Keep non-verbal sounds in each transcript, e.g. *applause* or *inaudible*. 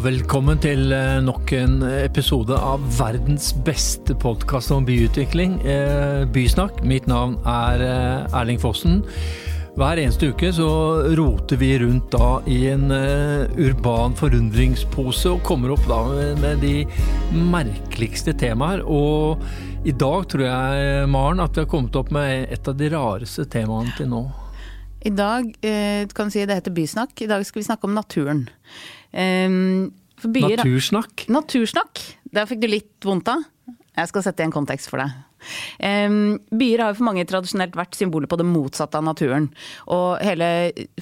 velkommen til eh, nok en episode av verdens beste podkast om byutvikling, eh, Bysnakk. Mitt navn er eh, Erling Fossen. Hver eneste uke så roter vi rundt da i en urban forundringspose og kommer opp da med de merkeligste temaer. Og i dag tror jeg, Maren, at vi har kommet opp med et av de rareste temaene til nå. I dag kan du si det heter Bysnakk. I dag skal vi snakke om naturen. Um, byer, natursnakk? Natursnakk. Der fikk du litt vondt av. Jeg skal sette i en kontekst for deg. Byer har for mange tradisjonelt vært symboler på det motsatte av naturen. Og hele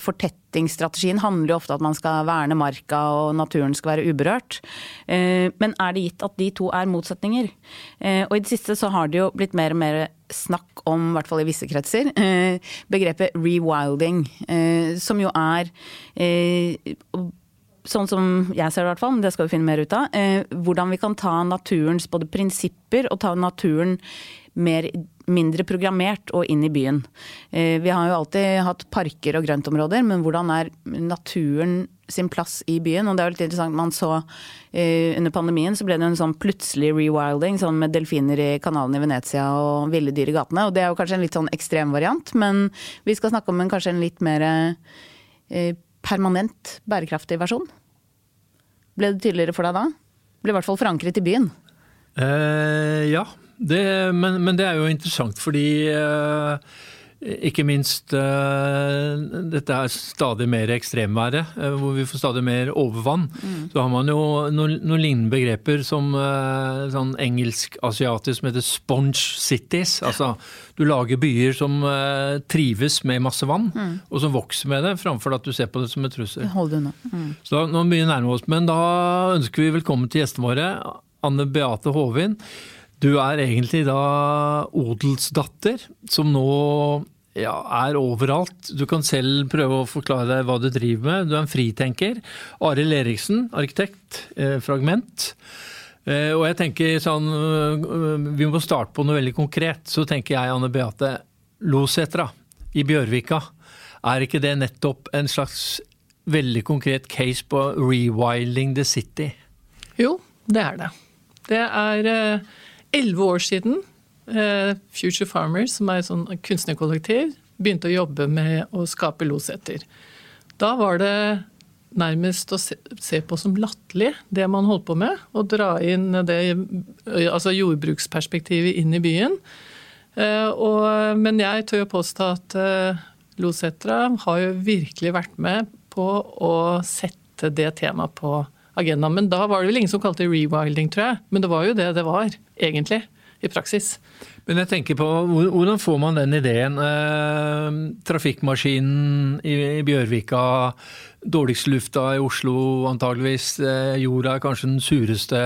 fortettingsstrategien handler jo ofte om at man skal verne marka og naturen skal være uberørt. Men er det gitt at de to er motsetninger? Og i det siste så har det jo blitt mer og mer snakk om, i hvert fall i visse kretser, uh, begrepet rewilding. som jo er sånn som jeg ser det i hvert fall, det skal vi finne mer ut av, eh, hvordan vi kan ta naturens både prinsipper og ta naturen mer, mindre programmert og inn i byen. Eh, vi har jo alltid hatt parker og grøntområder, men hvordan er naturen sin plass i byen? Og det er jo litt interessant, man så eh, under pandemien så ble det en sånn plutselig rewilding, sånn med delfiner i kanalen i Venezia og ville dyr i gatene. Og det er jo kanskje en litt sånn ekstrem variant, men vi skal snakke om en kanskje en litt mer eh, permanent bærekraftig versjon? Ble det tydeligere for deg da? Ble i hvert fall forankret i byen? Eh, ja, det, men, men, det er jo interessant fordi eh, ikke minst uh, dette er stadig mer ekstremværet, uh, hvor vi får stadig mer overvann. Mm. Så har man jo noen, noen lignende begreper som uh, sånn engelsk-asiatisk som heter sponge cities. Altså du lager byer som trives med masse vann, mm. og som vokser med det, framfor at du ser på det som en trussel. Hold unna. Mm. Så da, nå er vi mye nærme oss. Men da ønsker vi velkommen til gjestene våre. Anne Beate Håvin. Du er egentlig da odelsdatter, som nå ja, er overalt. Du kan selv prøve å forklare deg hva du driver med. Du er en fritenker. Arild Eriksen, arkitekt. Eh, fragment. Eh, og jeg tenker sånn eh, Vi må starte på noe veldig konkret. Så tenker jeg, Anne Beate, Losetra i Bjørvika. Er ikke det nettopp en slags veldig konkret case på rewilding the city? Jo, det er det. Det er elleve år siden eh, Future Farmers, som er et sånn kunstnerkollektiv, begynte å jobbe med å skape loseter. Da var det nærmest å se, se på som latterlig, det man holdt på med. Å dra inn det altså jordbruksperspektivet inn i byen. Eh, og, men jeg tør jo påstå at eh, Losetra har jo virkelig vært med på å sette det temaet på agendaen. Men da var det vel ingen som kalte det rewilding, tror jeg. Men det var jo det det var, egentlig i praksis. Men jeg tenker på, Hvordan får man den ideen? Eh, trafikkmaskinen i, i Bjørvika, dårligst lufta i Oslo antageligvis, eh, jorda er kanskje den sureste.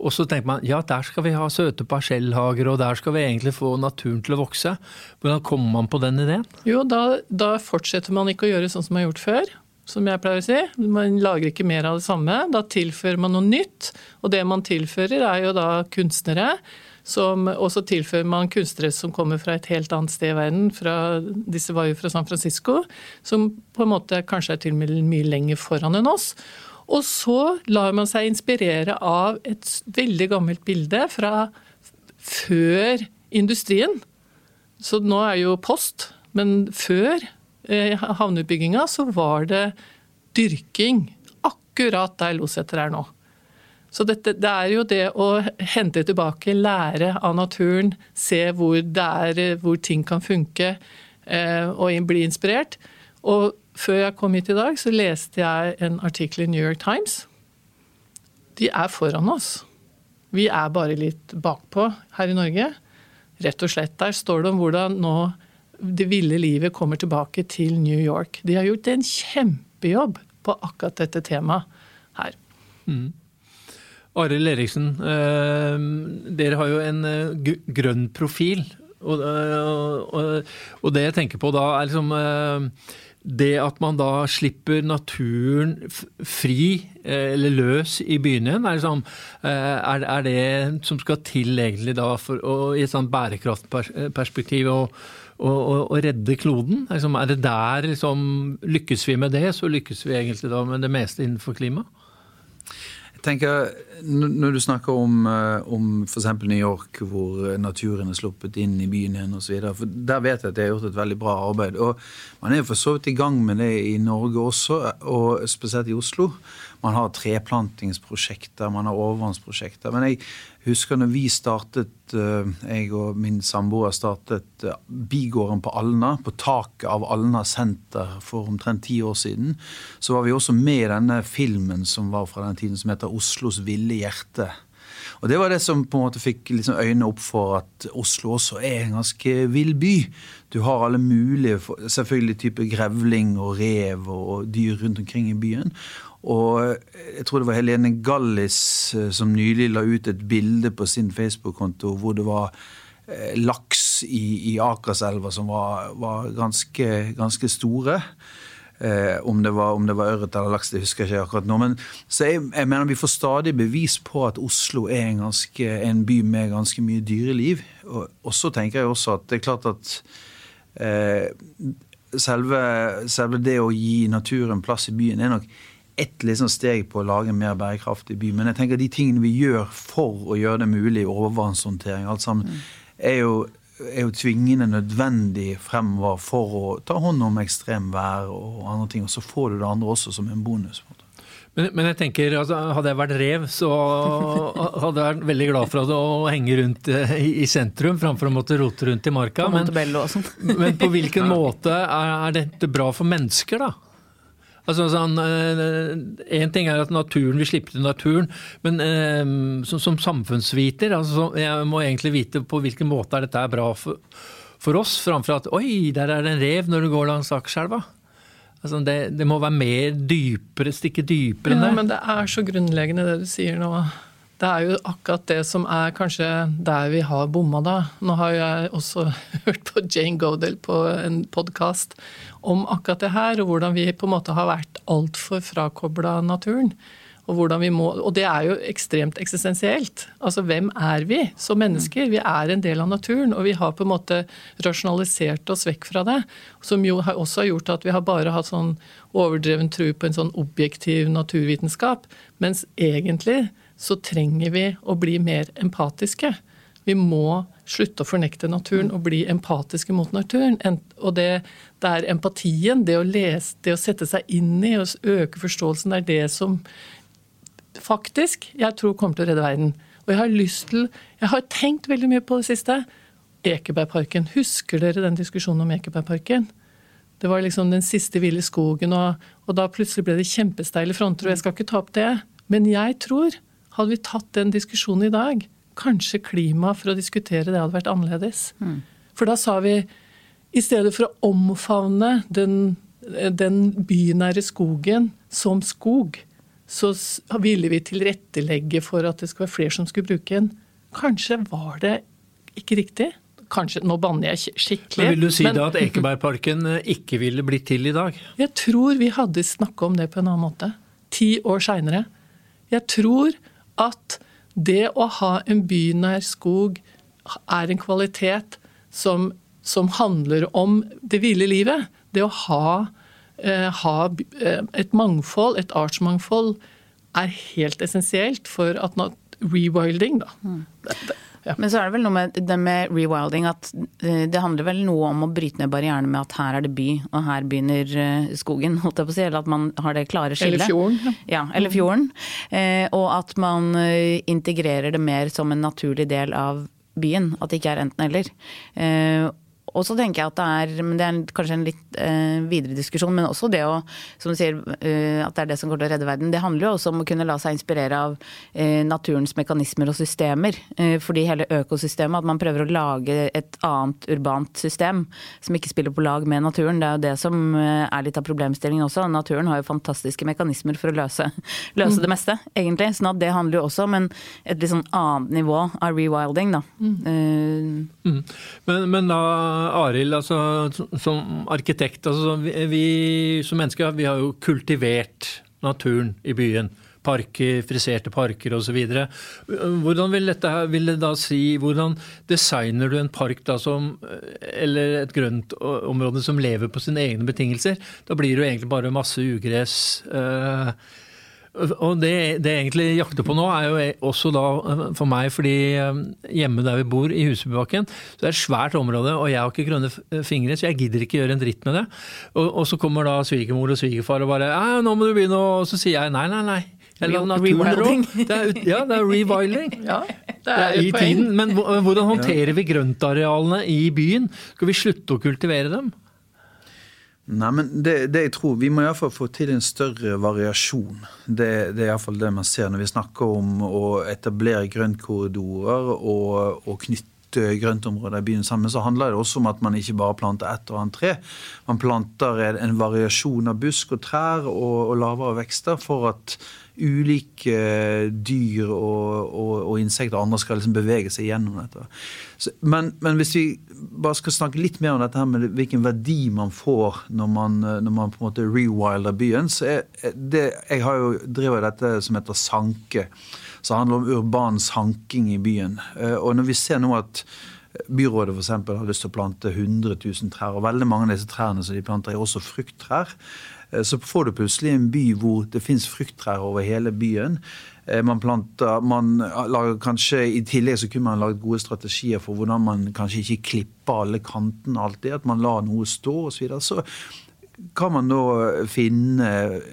Og så tenker man ja, der skal vi ha søte parsellhager, og der skal vi egentlig få naturen til å vokse. Hvordan kommer man på den ideen? Jo, da, da fortsetter man ikke å gjøre sånn som man har gjort før som jeg pleier å si. Man lager ikke mer av det samme. Da tilfører man noe nytt. Og det man tilfører, er jo da kunstnere og så tilfører man kunstnere som kommer fra et helt annet sted i verden. Fra, disse var jo fra San Francisco, som på en måte kanskje er til og med mye lenger foran enn oss. Og så lar man seg inspirere av et veldig gammelt bilde fra før industrien. Så nå er jo post, men før havneutbygginga så var det dyrking akkurat der Loseter er nå. Så dette, det er jo det å hente tilbake, lære av naturen, se hvor, er, hvor ting kan funke, eh, og bli inspirert. Og før jeg kom hit i dag, så leste jeg en artikkel i New York Times. De er foran oss. Vi er bare litt bakpå her i Norge. Rett og slett. Der står det om hvordan nå det ville livet kommer tilbake til New York. De har gjort en kjempejobb på akkurat dette temaet her. Mm. Arild Eriksen, eh, dere har jo en eh, grønn profil. Og, og, og, det jeg tenker på da, er liksom eh, det at man da slipper naturen fri, eller løs, i byene igjen, er, liksom, er, er, det som skal til egentlig da for og i et sånt bærekraftperspektiv å, redde kloden? Er det der liksom, Lykkes vi med det, så lykkes vi egentlig da med det meste innenfor klima? Tenker, Når du snakker om, eh, om f.eks. New York, hvor naturen er sluppet inn i byen igjen osv. Der vet jeg at de har gjort et veldig bra arbeid. og Man er jo for så vidt i gang med det i Norge også, og spesielt i Oslo. Man har treplantingsprosjekter, man har overvannsprosjekter. Men jeg husker når vi startet, eh, jeg og min samboer startet eh, Bigården på Alna, på taket av Alna senter for omtrent ti år siden, så var vi også med i denne filmen som var fra den tiden, som heter 'Oslos ville hjerte'. Og Det var det som på en måte fikk liksom øynene opp for at Oslo også er en ganske vill by. Du har alle mulige, selvfølgelig type grevling og rev og dyr rundt omkring i byen. Og jeg tror det var Helene Gallis eh, som nylig la ut et bilde på sin Facebook-konto hvor det var eh, laks i, i Akerselva som var, var ganske, ganske, store. Eh, om det var, om var ørret eller laks, det husker jeg ikke akkurat nå. Men, så jeg, jeg, mener vi får stadig bevis på at Oslo er en, ganske, en by med ganske mye dyreliv. Og, og, så tenker jeg også at det er klart at eh, selve, selve det å gi naturen plass i byen er nok ett liksom steg på å lage en mer bærekraftig by. Men jeg tenker de tingene vi gjør for å gjøre det mulig, overvannshåndtering, alt sammen, er jo, er jo tvingende nødvendig fremover for å ta hånd om ekstremvær og andre ting. Og så får du det andre også som en bonus. Men, men, jeg tenker, altså, hadde jeg vært rev, så *laughs* hadde jeg vært veldig glad for å henge rundt eh, i, i sentrum framfor å måtte rote rundt i marka. Men, men på hvilken måte er, er dette bra for mennesker, da? Altså, sånn, en ting er at naturen, vi slipper til naturen, men eh, som, som, samfunnsviter altså, Jeg må egentlig vite på hvilken måte er dette bra for, for oss, framfor at oi, der er det en rev når du går langs Akerselva. Altså, det, det, må være mer dypere, stikke dypere enn det. Ja, men det er så grunnleggende det du sier nå. Det er jo akkurat det som er kanskje der vi har bomma, da. Nå har jeg også *laughs* hørt på Jane Godel på en podkast om akkurat det her, og hvordan vi på en måte har vært altfor frakobla naturen. Og, må, og, det er jo ekstremt eksistensielt. Altså hvem er vi som mennesker? Vi er en del av naturen, og vi har på en måte rasjonalisert oss vekk fra det. Som jo også har gjort at vi har bare hatt sånn overdreven tro på en sånn objektiv naturvitenskap. Mens egentlig så trenger vi å bli mer empatiske. Vi må slutte å fornekte naturen og bli empatiske mot naturen. Og det, det er empatien, det å lese, det å sette seg inn i og øke forståelsen, det er det som faktisk jeg tror kommer til å redde verden. Og jeg har lyst til Jeg har tenkt veldig mye på det siste. Ekebergparken. Husker dere den diskusjonen om Ekebergparken? Det var liksom den siste ville skogen, og, og da plutselig ble det kjempesteile fronter. Og jeg skal ikke ta opp det, men jeg tror hadde vi tatt den diskusjonen i dag, kanskje klima for å diskutere det hadde vært annerledes. Mm. For da sa vi i stedet for å omfavne den, den bynære skogen som skog, så ville vi tilrettelegge for at det skulle være flere som skulle bruke den. Kanskje var det ikke riktig? Kanskje, Nå banner jeg skikkelig. Men Vil du si men, da at Ekebergparken eh, ikke ville blitt til i dag? Jeg tror vi hadde snakka om det på en annen måte. Ti år seinere. Jeg tror at det å ha en bynær skog er en kvalitet som, som handler om det ville livet. Det å ha, eh, ha eh, et mangfold, et artsmangfold, er helt essensielt for at rewilding, da. Mm. Ja. Men så er det vel noe med det med rewilding at eh, det handler vel noe om å bryte ned barrierene med at her er det by, og her begynner eh, skogen, *laughs* holdt jeg på å si. Eller at man har det klare skillet. Eller fjorden. Ja, eller fjorden. Eh, og at man integrerer det mer som en naturlig del av byen. At det ikke er enten-eller. Og så tenker jeg at det er men det er kanskje en litt eh, videre diskusjon, men også det å som du sier, eh, at det er det som går til å redde verden. Det handler jo også om å kunne la seg inspirere av eh, naturens mekanismer og systemer. Eh, fordi hele økosystemet, at man prøver å lage et annet urbant system som ikke spiller på lag med naturen. Det er jo det som eh, er litt av problemstillingen også. Naturen har jo fantastiske mekanismer for å løse, *laughs* løse mm. det meste, egentlig. sånn at det handler jo også om en, et litt sånn annet nivå av rewilding, da. Mm. Uh, mm. Men, men da Arild, altså, som arkitekt, altså, vi, som mennesker vi har jo kultivert naturen i byen. Parker, friserte parker osv. Hvordan vil dette her, vil det da si, hvordan designer du en park da som, eller et grøntområde som lever på sine egne betingelser? Da blir det jo egentlig bare masse ugress. Eh, Og det, det jeg egentlig jakter på nå, er jo også da for meg, fordi eh, hjemme der vi bor, i Husebybakken, så det er et svært område, og jeg har ikke grønne fingre, så jeg gidder ikke gjøre en dritt med det. Og, og så kommer da svigermor og svigerfar og bare 'Nå må du begynne', og så sier jeg nei, nei, nei. Jeg lar naturen. *laughs* Ja, det er rewilding. *laughs* Ja, det er i tiden. Men hvordan håndterer vi grøntarealene i byen? Skal vi slutte å kultivere dem? Nei, men det, det, jeg tror, Vi må iallfall få til en større variasjon. Det, det er iallfall det man ser når vi snakker om å etablere grøntkorridorer og, og knytte grøntområder i byen sammen, så handler det også om at man ikke bare planter ett og annet tre. Man planter en variasjon av busk og trær og, og lavere vekster for at ulike dyr og, og, og insekter og andre skal liksom bevege seg gjennom dette. Så, men, men, hvis vi bare skal snakke litt mer om dette her med hvilken verdi man får når man, når man på en måte rewilder byen, så er det Jeg har jo drevet dette som heter sanke. Som handler om urban sanking i byen. Eh, og når vi ser nå at Byrådet for eksempel, har lyst til å plante 100 000 trær, og veldig mange av disse trærne som de planter, er også frukttrær. Eh, så får du plutselig en by hvor det fins frukttrær over hele byen. Eh, man planter, man lager kanskje, I tillegg så kunne man laget gode strategier for hvordan man kanskje ikke klipper alle kantene alltid. At man lar noe stå osv. Så, videre. så kan man da finne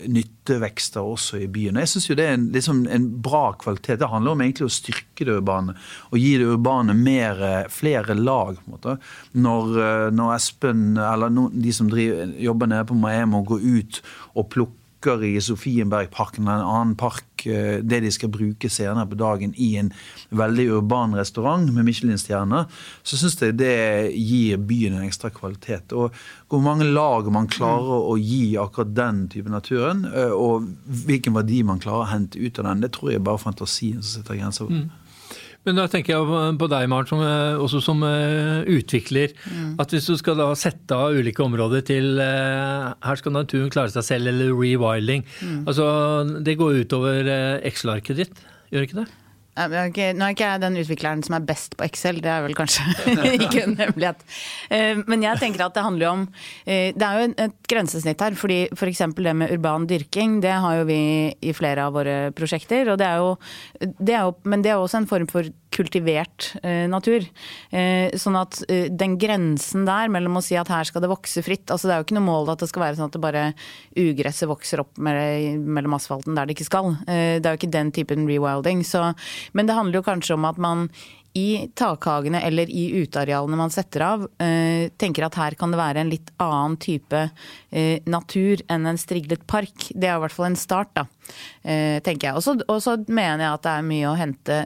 nyttevekster også i byen. Jeg syns det er en, liksom en, bra kvalitet. Det handler om egentlig å styrke det urbane og gi det urbane mer, flere lag. på en. Når, når Espen eller de som driver, jobber nede på Maemo går ut og plukker booker i Sofienbergparken eller en annen park eh, det de skal bruke senere på dagen i en veldig urban restaurant med Michelin-stjerner, så syns jeg det gir byen en ekstra kvalitet. Og hvor mange lag man klarer å gi akkurat den type naturen, eh, og hvilken verdi man klarer å hente ut av den, det tror jeg bare fantasien som setter grenser. Mm. Men da tenker jeg på deg, Maren, som, eh, også som uh, utvikler. Mm. At hvis du skal da sette av ulike områder til uh, her skal naturen klare seg selv, eller rewilding. Mm. Altså, det går utover Excel-arket ditt, gjør ikke det? Nå er ikke jeg den utvikleren som er best på Excel, det er vel kanskje *laughs* ikke en hemmelighet. Eh, men jeg tenker at det handler jo om eh, Det er jo et grensesnitt her. fordi F.eks. For det med urban dyrking, det har jo vi i flere av våre prosjekter. det er jo, det er jo Men det er også en form for kultivert eh, natur. Sånn at den grensen der mellom å si at her skal det vokse fritt altså Det er jo ikke noe mål at det skal være sånn at det bare ugresset vokser opp mellom asfalten der det ikke skal. Det er jo ikke den typen rewilding. så men det handler jo kanskje om at man i takhagene eller i utearealene man setter av, eh, tenker at her kan det være en litt annen type eh, natur enn en striglet park. Det er i hvert fall en start, da, eh, tenker jeg. Og så mener jeg at det er mye å hente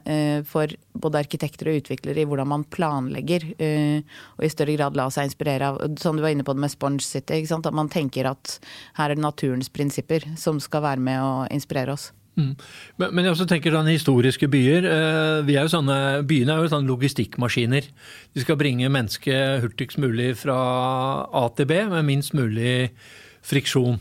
for både arkitekter og utviklere i hvordan man planlegger, og i større grad la seg inspirere av, som du var inne på det med Sponge City, at man tenker at her er det naturens prinsipper som skal være med å inspirere oss. Mm. Men, men, jeg også tenker sånn historiske byer. Eh, er sånne, byene er jo sånne logistikkmaskiner. De skal bringe mennesket hurtigst mulig fra A til B med minst mulig friksjon.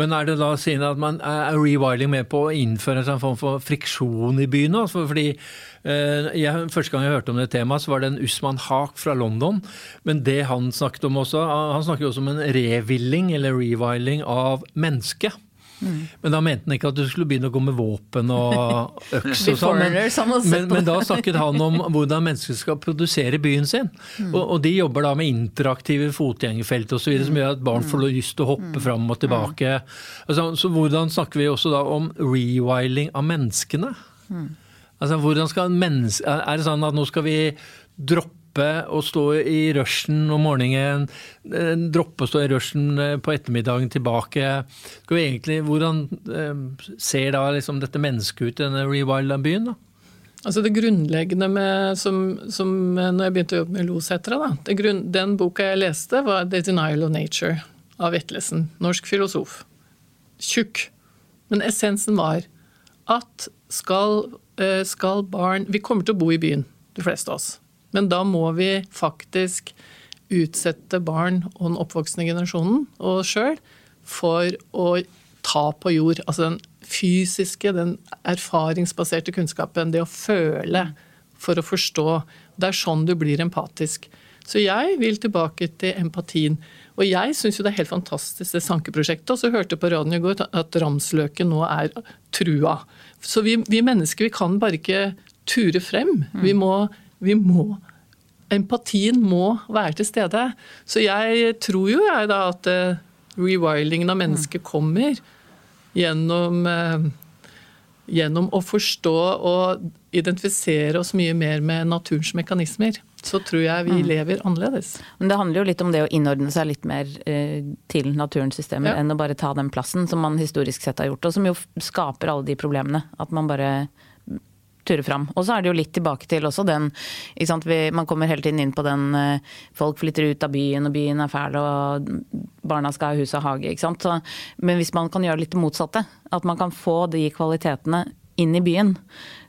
Men er det da siden at man er rewilding med på å innføre en sånn form for friksjon i byen? Fordi eh, jeg, Første gang jeg hørte om det temaet, så var det en Usman Haak fra London. Men det han snakket om også, han snakket også om en revilling eller rewiling av mennesket. Mm. Men da mente han ikke at du skulle begynne å gå med våpen og *laughs* øks og sånn. Men, men, da snakket han om hvordan mennesker skal produsere byen sin. Mm. Og, og, de jobber da med interaktive fotgjengerfelt osv. som gjør at barn får lyst til å hoppe mm. fram og tilbake. Altså, så hvordan snakker vi også da om rewilding av menneskene? Mm. Altså, hvordan skal menneske, Er det sånn at nå skal vi droppe droppe å stå i rushen om morgenen, eh, droppe å stå i rushen eh, på ettermiddagen tilbake. Skal vi egentlig, Hvordan eh, ser da liksom dette mennesket ut i denne rewilda byen? da? Altså Det grunnleggende med, som, som når jeg begynte å jobbe med Losetra, den boka jeg leste, var 'The Denial of Nature' av Vetlesen, norsk filosof. Tjukk. Men essensen var at skal, skal barn Vi kommer til å bo i byen, de fleste av oss. Men da må vi faktisk utsette barn og den oppvoksende generasjonen og sjøl for å ta på jord. Altså den fysiske, den erfaringsbaserte kunnskapen. Det å føle for å forstå. Det er sånn du blir empatisk. Så jeg vil tilbake til empatien. Og jeg syns jo det er helt fantastisk det sankeprosjektet. Og så hørte på radioen i går at ramsløken nå er trua. Så vi, vi mennesker vi kan bare ikke ture frem. Vi må, vi må Empatien må være til stede. Så jeg tror jo jeg da at uh, rewildingen av mennesket kommer gjennom uh, gjennom å forstå og identifisere oss mye mer med naturens mekanismer, så tror jeg vi mm. lever annerledes. Men det handler jo litt om det å innordne seg litt mer eh, til naturens systemer ja. enn å bare ta den plassen som man historisk sett har gjort, og som jo skaper alle de problemene. At man bare ture fram. Og så er det jo litt tilbake til også den Vi, Man kommer hele tiden inn på den eh, folk flytter ut av byen, og byen er fæl, og barna skal ha hus og hage. ikke sant? Så, men hvis man kan gjøre litt det motsatte, at man kan få de kvalitetene inn i byen,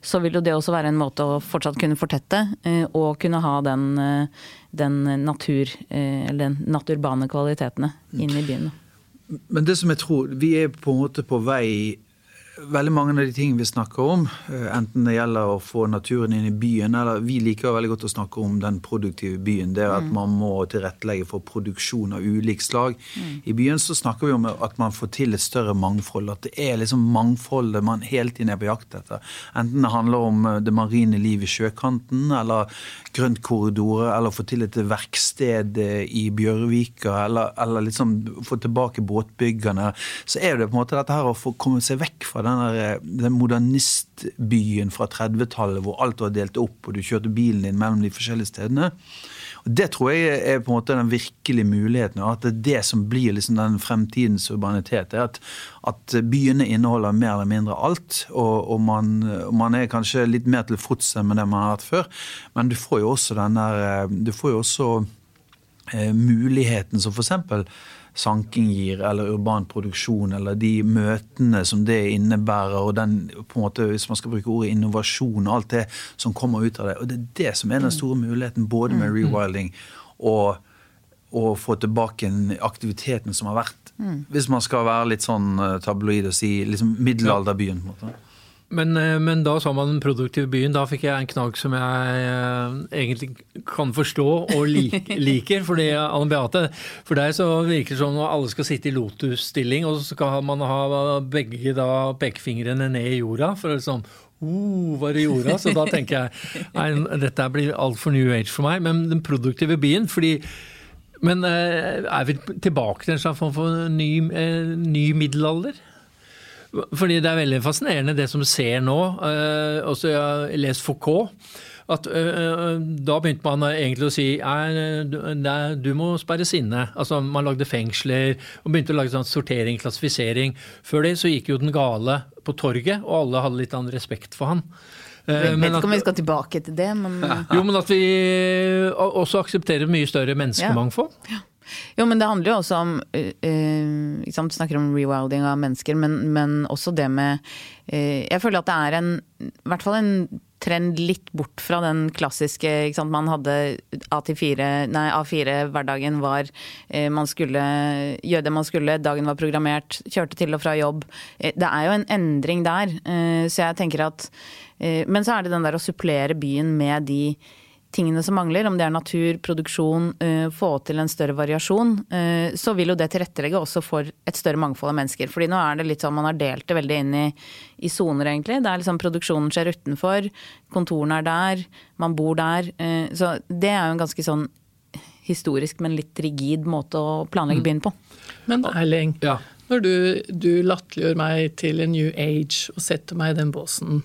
så vil jo det også være en måte å fortsatt kunne fortette eh, og kunne ha den, eh, den natur, den naturbane kvalitetene inn i byen. Men det som jeg tror, vi er på en måte på vei veldig mange av de tingene vi snakker om, eh, enten det gjelder å få naturen inn i byen, eller vi liker veldig godt å snakke om den produktive byen. Det er at mm. man må tilrettelegge for produksjon av ulik slag. Mm. I byen så snakker vi om at man får til et større mangfold. At det er liksom mangfoldet man hele tiden er på jakt etter. Enten det handler om eh, det marine liv i sjøkanten, eller grøntkorridorer, eller få til et verksted eh, i Bjørvika, eller, eller liksom få tilbake båtbyggerne. Så er det på en måte dette her å få komme seg vekk fra den, der, den modernistbyen fra 30-tallet hvor alt var delt opp, og du kjørte bilen din mellom de forskjellige stedene. Og Det tror jeg er på en måte den virkelige muligheten, og at det er det som blir liksom den fremtidens urbanitet. er at, at byene inneholder mer eller mindre alt, og, og man, man, er kanskje litt mer til fots enn det man har hatt før. Men du får jo også den der, du får jo også eh, muligheten som f.eks sanking gir, eller urban produksjon, eller de møtene som det innebærer, og den, på en måte, hvis man skal bruke ordet innovasjon, og alt det som kommer ut av det. Og det er det som er den store muligheten, både med mm. rewilding og å få tilbake aktiviteten som har vært. Mm. Hvis man skal være litt sånn eh, tabloid og si liksom middelalderbyen. på en måte. Men, eh, men, da sa man den produktive byen. Da fikk jeg en knagg som jeg eh, egentlig kan forstå og like, *laughs* liker. fordi Anne Beate, For deg så virker det som at alle skal sitte i lotusstilling, og så skal man ha begge da pekefingrene ned i jorda. for liksom Uh, var det jorda? Så da tenker jeg *laughs* nei, dette blir altfor new age for meg. Men den produktive byen, fordi Men eh, er vi tilbake til en slags form for ny, ny middelalder? Fordi det er veldig fascinerende det som ser nå. Uh, også jeg har lest Foucault. At, uh, da begynte man egentlig å si at du må sperres inne. Altså, man lagde fengsler og begynte å lage sånn sortering, klassifisering. Før det så gikk jo den gale på torget, og alle hadde litt annen respekt for han. Jeg vet ikke om vi skal tilbake til det, men Jo, men at vi også aksepterer mye større menneskemangfold. Ja. Ja. Jo, men det handler jo også om uh, Du snakker om rewilding av mennesker, men, men også det med uh, Jeg føler at det er en I hvert fall en trend litt bort fra den klassiske? Man hadde A4, nei, A4-hverdagen var uh, Man skulle gjøre det man skulle, dagen var programmert, kjørte til og fra jobb. Det er jo en endring der. Så jeg tenker at Men så er det den der å supplere byen med de tingene som mangler, om det er natur, produksjon, uh, få til en større variasjon, uh, så vil jo det tilrettelegge også for et større mangfold av mennesker. Fordi nå er det litt sånn man har delt det veldig inn i soner, egentlig. Det er liksom Produksjonen skjer utenfor, kontorene er der, man bor der. Uh, så det er jo en ganske sånn historisk, men litt rigid måte å planlegge mm. byen på. Men Erling, ja. når du, du latterliggjør meg til en new age og setter meg i den båsen,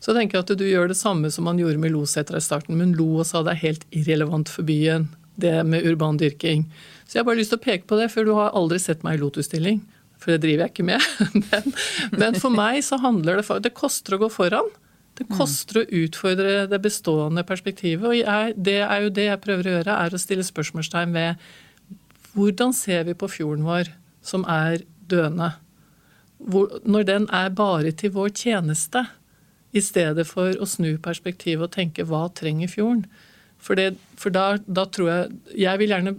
så tenker jeg at du gjør det samme som man gjorde med Losetra i starten. Men lo og sa det er helt irrelevant for byen, det med urban dyrking. Så jeg har bare lyst til å peke på det, for du har aldri sett meg i lotusstilling. For det driver jeg ikke med. *laughs* Men, men for meg så handler det for Det koster å gå foran. Det koster å utfordre det bestående perspektivet. Og jeg, det er jo det jeg prøver å gjøre, er å stille spørsmålstegn ved hvordan ser vi på fjorden vår, som er døende? Hvor, når den er bare til vår tjeneste? I stedet for å snu perspektivet og tenke hva trenger fjorden? For, det, for da, da, tror jeg Jeg vil gjerne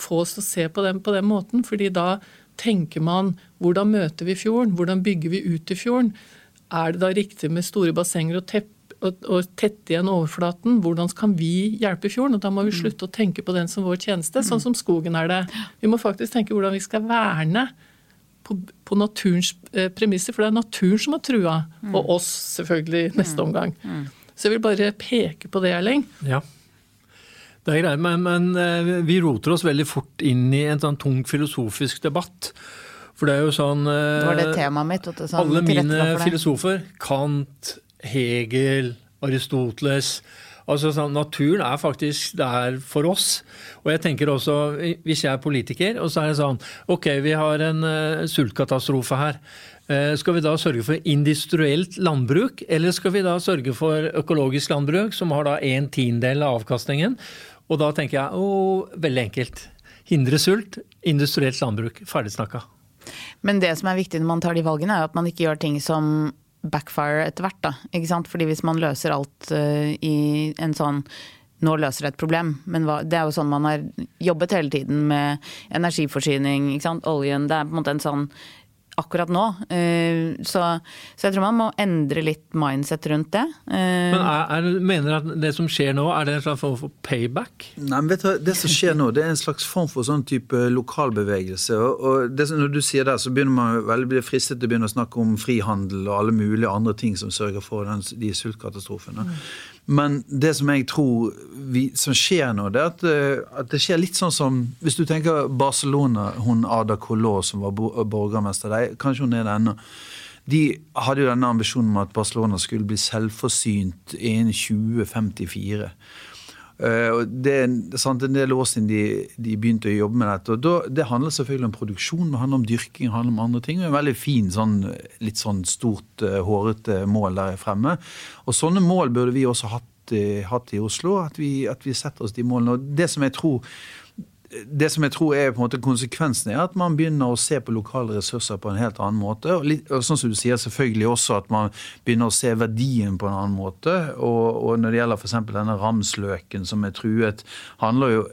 få oss til å se på den på den måten, fordi da tenker man hvordan møter vi fjorden? Hvordan bygger vi ut i fjorden? Er det da riktig med store bassenger og tepp, Og, tette igjen overflaten. Hvordan kan vi hjelpe fjorden? Og da må vi slutte å tenke på den som vår tjeneste, sånn som skogen er det. Vi må faktisk tenke hvordan vi skal verne på, på naturens eh, premisser, for det er naturen som har trua. Og oss, selvfølgelig, i neste omgang. Så jeg vil bare peke på det, Erling. Ja. Det er greit, men, men eh, vi roter oss veldig fort inn i en sånn tung filosofisk debatt. For det er jo sånn eh, var det temaet mitt. du, sånn Alle mine det. filosofer, Kant, Hegel, Aristoteles Altså sånn, Naturen er faktisk der for oss. Og jeg tenker også, Hvis jeg er politiker, og så er det sånn Ok, vi har en uh, sultkatastrofe her. Eh, skal vi da sørge for industrielt landbruk, eller skal vi da sørge for økologisk landbruk, som har da en tiendedel av avkastningen? Og da tenker jeg å, veldig enkelt. Hindre sult, industrielt landbruk. Ferdig snakka. Men det som er viktig når man tar de valgene, er at man ikke gjør ting som backfire etter hvert. Da. Ikke sant? Fordi hvis man løser alt uh, i en sånn nå løser det et problem, men hva, det er jo sånn man har jobbet hele tiden med energiforsyning, ikke sant? oljen. Det er på en måte en sånn akkurat nå. Eh, Så, så jeg tror man må endre litt mindset rundt det. Eh, Men er, er, mener du at det som skjer nå, er det en slags form for payback? Nei, men vet du, Det som skjer nå, det er en slags form for sånn type lokalbevegelse. og, og det, Når du sier det, så begynner man veldig blir fristet til å begynne å snakke om frihandel og alle mulige andre ting som sørger for den, de sultkatastrofene. Men det som jeg tror vi, som skjer nå, det er at, eh, at det skjer litt sånn som Hvis du tenker Barcelona, hun Ada Colau som var borgermester der, kanskje hun er det ennå. De hadde jo denne ambisjonen om at Barcelona skulle bli selvforsynt innen 2054. Eh, det er sant, en del år siden de, de begynte å jobbe med dette. og da, Det handler selvfølgelig om produksjon, det handler om dyrking, det handler om andre ting. og En veldig fin, sånn, litt sånn stort, eh, hårete mål der fremme. Og sånne mål burde vi også hatt, hatt i Oslo. At vi, at vi setter oss de målene. og det som jeg tror det som jeg tror er på en måte konsekvensen, er at man begynner å se på lokale ressurser på en helt annen måte. Og, litt, og sånn som du sier, selvfølgelig også at man begynner å se verdien på en annen måte. Og, og når det gjelder f.eks. denne ramsløken som er truet, handler jo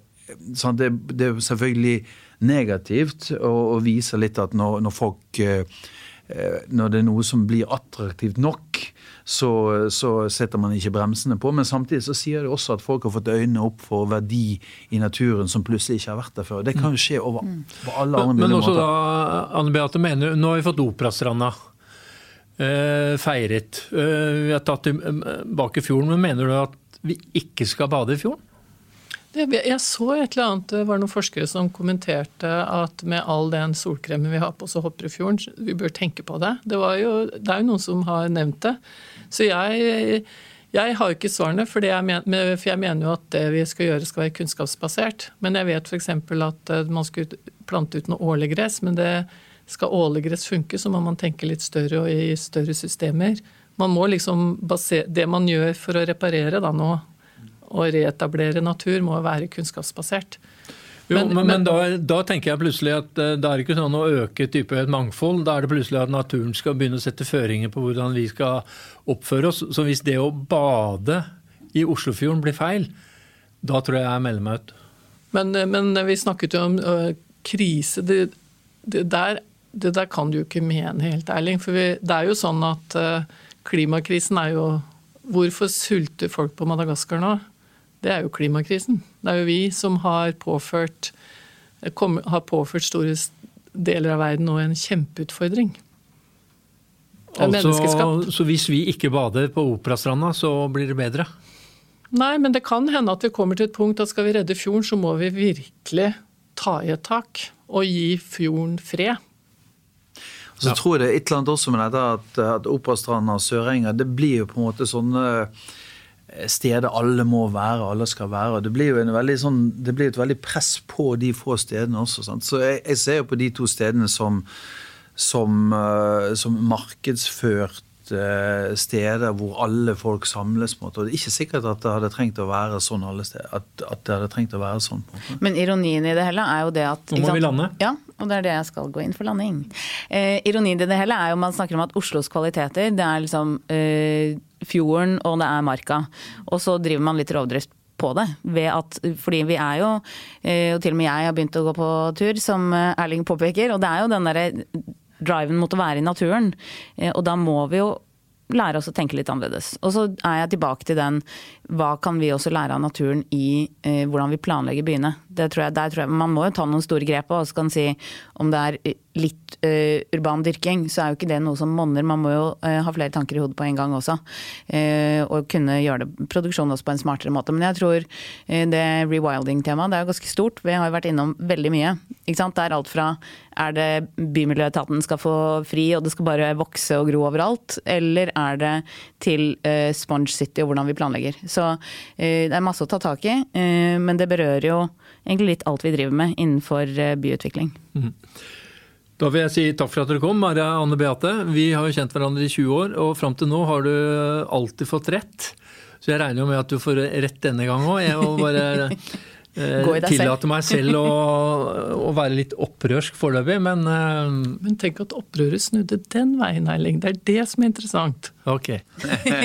sånn, det, det er selvfølgelig negativt og, og viser litt at når, når folk eh, eh, Når det er noe som blir attraktivt nok, så, så setter man ikke bremsene på. Men samtidig så sier det også at folk har fått øynene opp for verdi i naturen som plutselig ikke har vært der før. Det kan jo skje over på alle andre Men, men også måter. da, Anne Beate, mener Nå har vi fått Operastranda. Eh, feiret. Eh, vi har tatt tilbake fjorden, men mener du at vi ikke skal bade i fjorden? Jeg så et eller annet, det var noen forskere som kommenterte at med all den solkremen vi har på oss og hopper i fjorden, vi bør tenke på det. Det, jo, det er jo noen som har nevnt det. Så jeg, jeg har jo ikke svarene, for jeg, men, for jeg mener jo at det vi skal gjøre skal være kunnskapsbasert. Men jeg vet f.eks. at eh, man skulle plante ut noe ålegress, men det skal ålegress funke, så må man tenke litt større og i større systemer. Man må liksom basere, Det man gjør for å reparere da nå, å reetablere natur må være kunnskapsbasert. Jo, Men- men, men, da, da tenker jeg plutselig at eh, det er ikke sånn å øke type et mangfold. Da er det plutselig at naturen skal begynne å sette føringer på hvordan vi skal oppføre oss. Så hvis det å bade i Oslofjorden blir feil, da tror jeg jeg melder meg ut. Men, men vi snakket jo om ø, krise. Det, det, der, det der kan du jo ikke mene helt ærlig. For vi, det er jo sånn at ø, klimakrisen er jo Hvorfor sulter folk på Madagaskar nå? Det er jo klimakrisen. Det er jo vi som har påført, kom, har påført store deler av verden nå en kjempeutfordring. Altså, så hvis vi ikke bader på Operastranda, så blir det bedre? Nei, men det kan hende at vi kommer til et punkt at skal vi redde fjorden, så må vi virkelig ta i et tak og gi fjorden fred. Og så tror jeg det er et eller annet også med dette at, at Operastranda og Sørenga det blir jo på en måte sånne steder alle må være, alle skal være. Det blir jo en veldig sånn, det blir et veldig press på de få stedene også. Sant? Så jeg, jeg ser jo på de to stedene som, som, eh, som markedsført eh, steder hvor alle folk samles. på en måte. Og det er ikke sikkert at det hadde trengt å være sånn alle steder. At, at det hadde trengt å være sånn. på en måte. Men ironien i det hele er jo det at Nå må ikke sant? vi lande. Ja, og det er det jeg skal gå inn for landing. Eh, ironien i det hele er jo man snakker om at Oslos kvaliteter, det er liksom eh, fjorden og det er marka. Og så driver man litt rovdrift på det. Ved at, fordi vi er jo, eh, og til og med jeg har begynt å gå på tur, som eh, Erling påpeker, og det er jo den derre driven mot å være i naturen. Eh, og da må vi jo lære oss å tenke litt annerledes. Og så er jeg tilbake til den hva kan vi også lære av naturen i eh, hvordan vi planlegger byene. Tror jeg, tror jeg, Man må jo ta noen store grep og så kan si om det er litt eh, urban dyrking, så er jo ikke det noe som monner. Man må jo eh, ha flere tanker i hodet på en gang også. Uh, og kunne gjøre det produksjonen også på en smartere måte. Men jeg tror det rewilding-temaet det er jo ganske stort. Vi har jo vært innom veldig mye. Ikke sant? Det er alt fra er det Bymiljøetaten skal få fri og det skal bare vokse og gro overalt, eller er det til Sponge City og hvordan vi planlegger. Så det er masse å ta tak i, men det berører jo egentlig litt alt vi driver med innenfor byutvikling. Mm. Da vil jeg si takk for at dere kom, Maria Anne Beate. Vi har jo kjent hverandre i 20 år, og fram til nå har du alltid fått rett. Så jeg regner jo med at du får rett denne gang òg. Jeg må bare Eh, tillate meg selv å, å, være litt opprørsk foreløpig, men uh, Men tenk at opprøret snudde den veien, Eiling. Det er det som er interessant. Ok.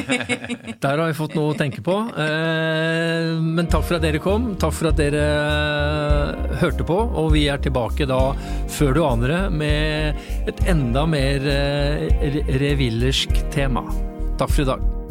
*laughs* Der har vi fått noe å tenke på. Uh, men takk for at dere kom. Takk for at dere uh, hørte på. Og vi er tilbake da, før du aner det, med et enda mer revillersk tema. Takk for i dag.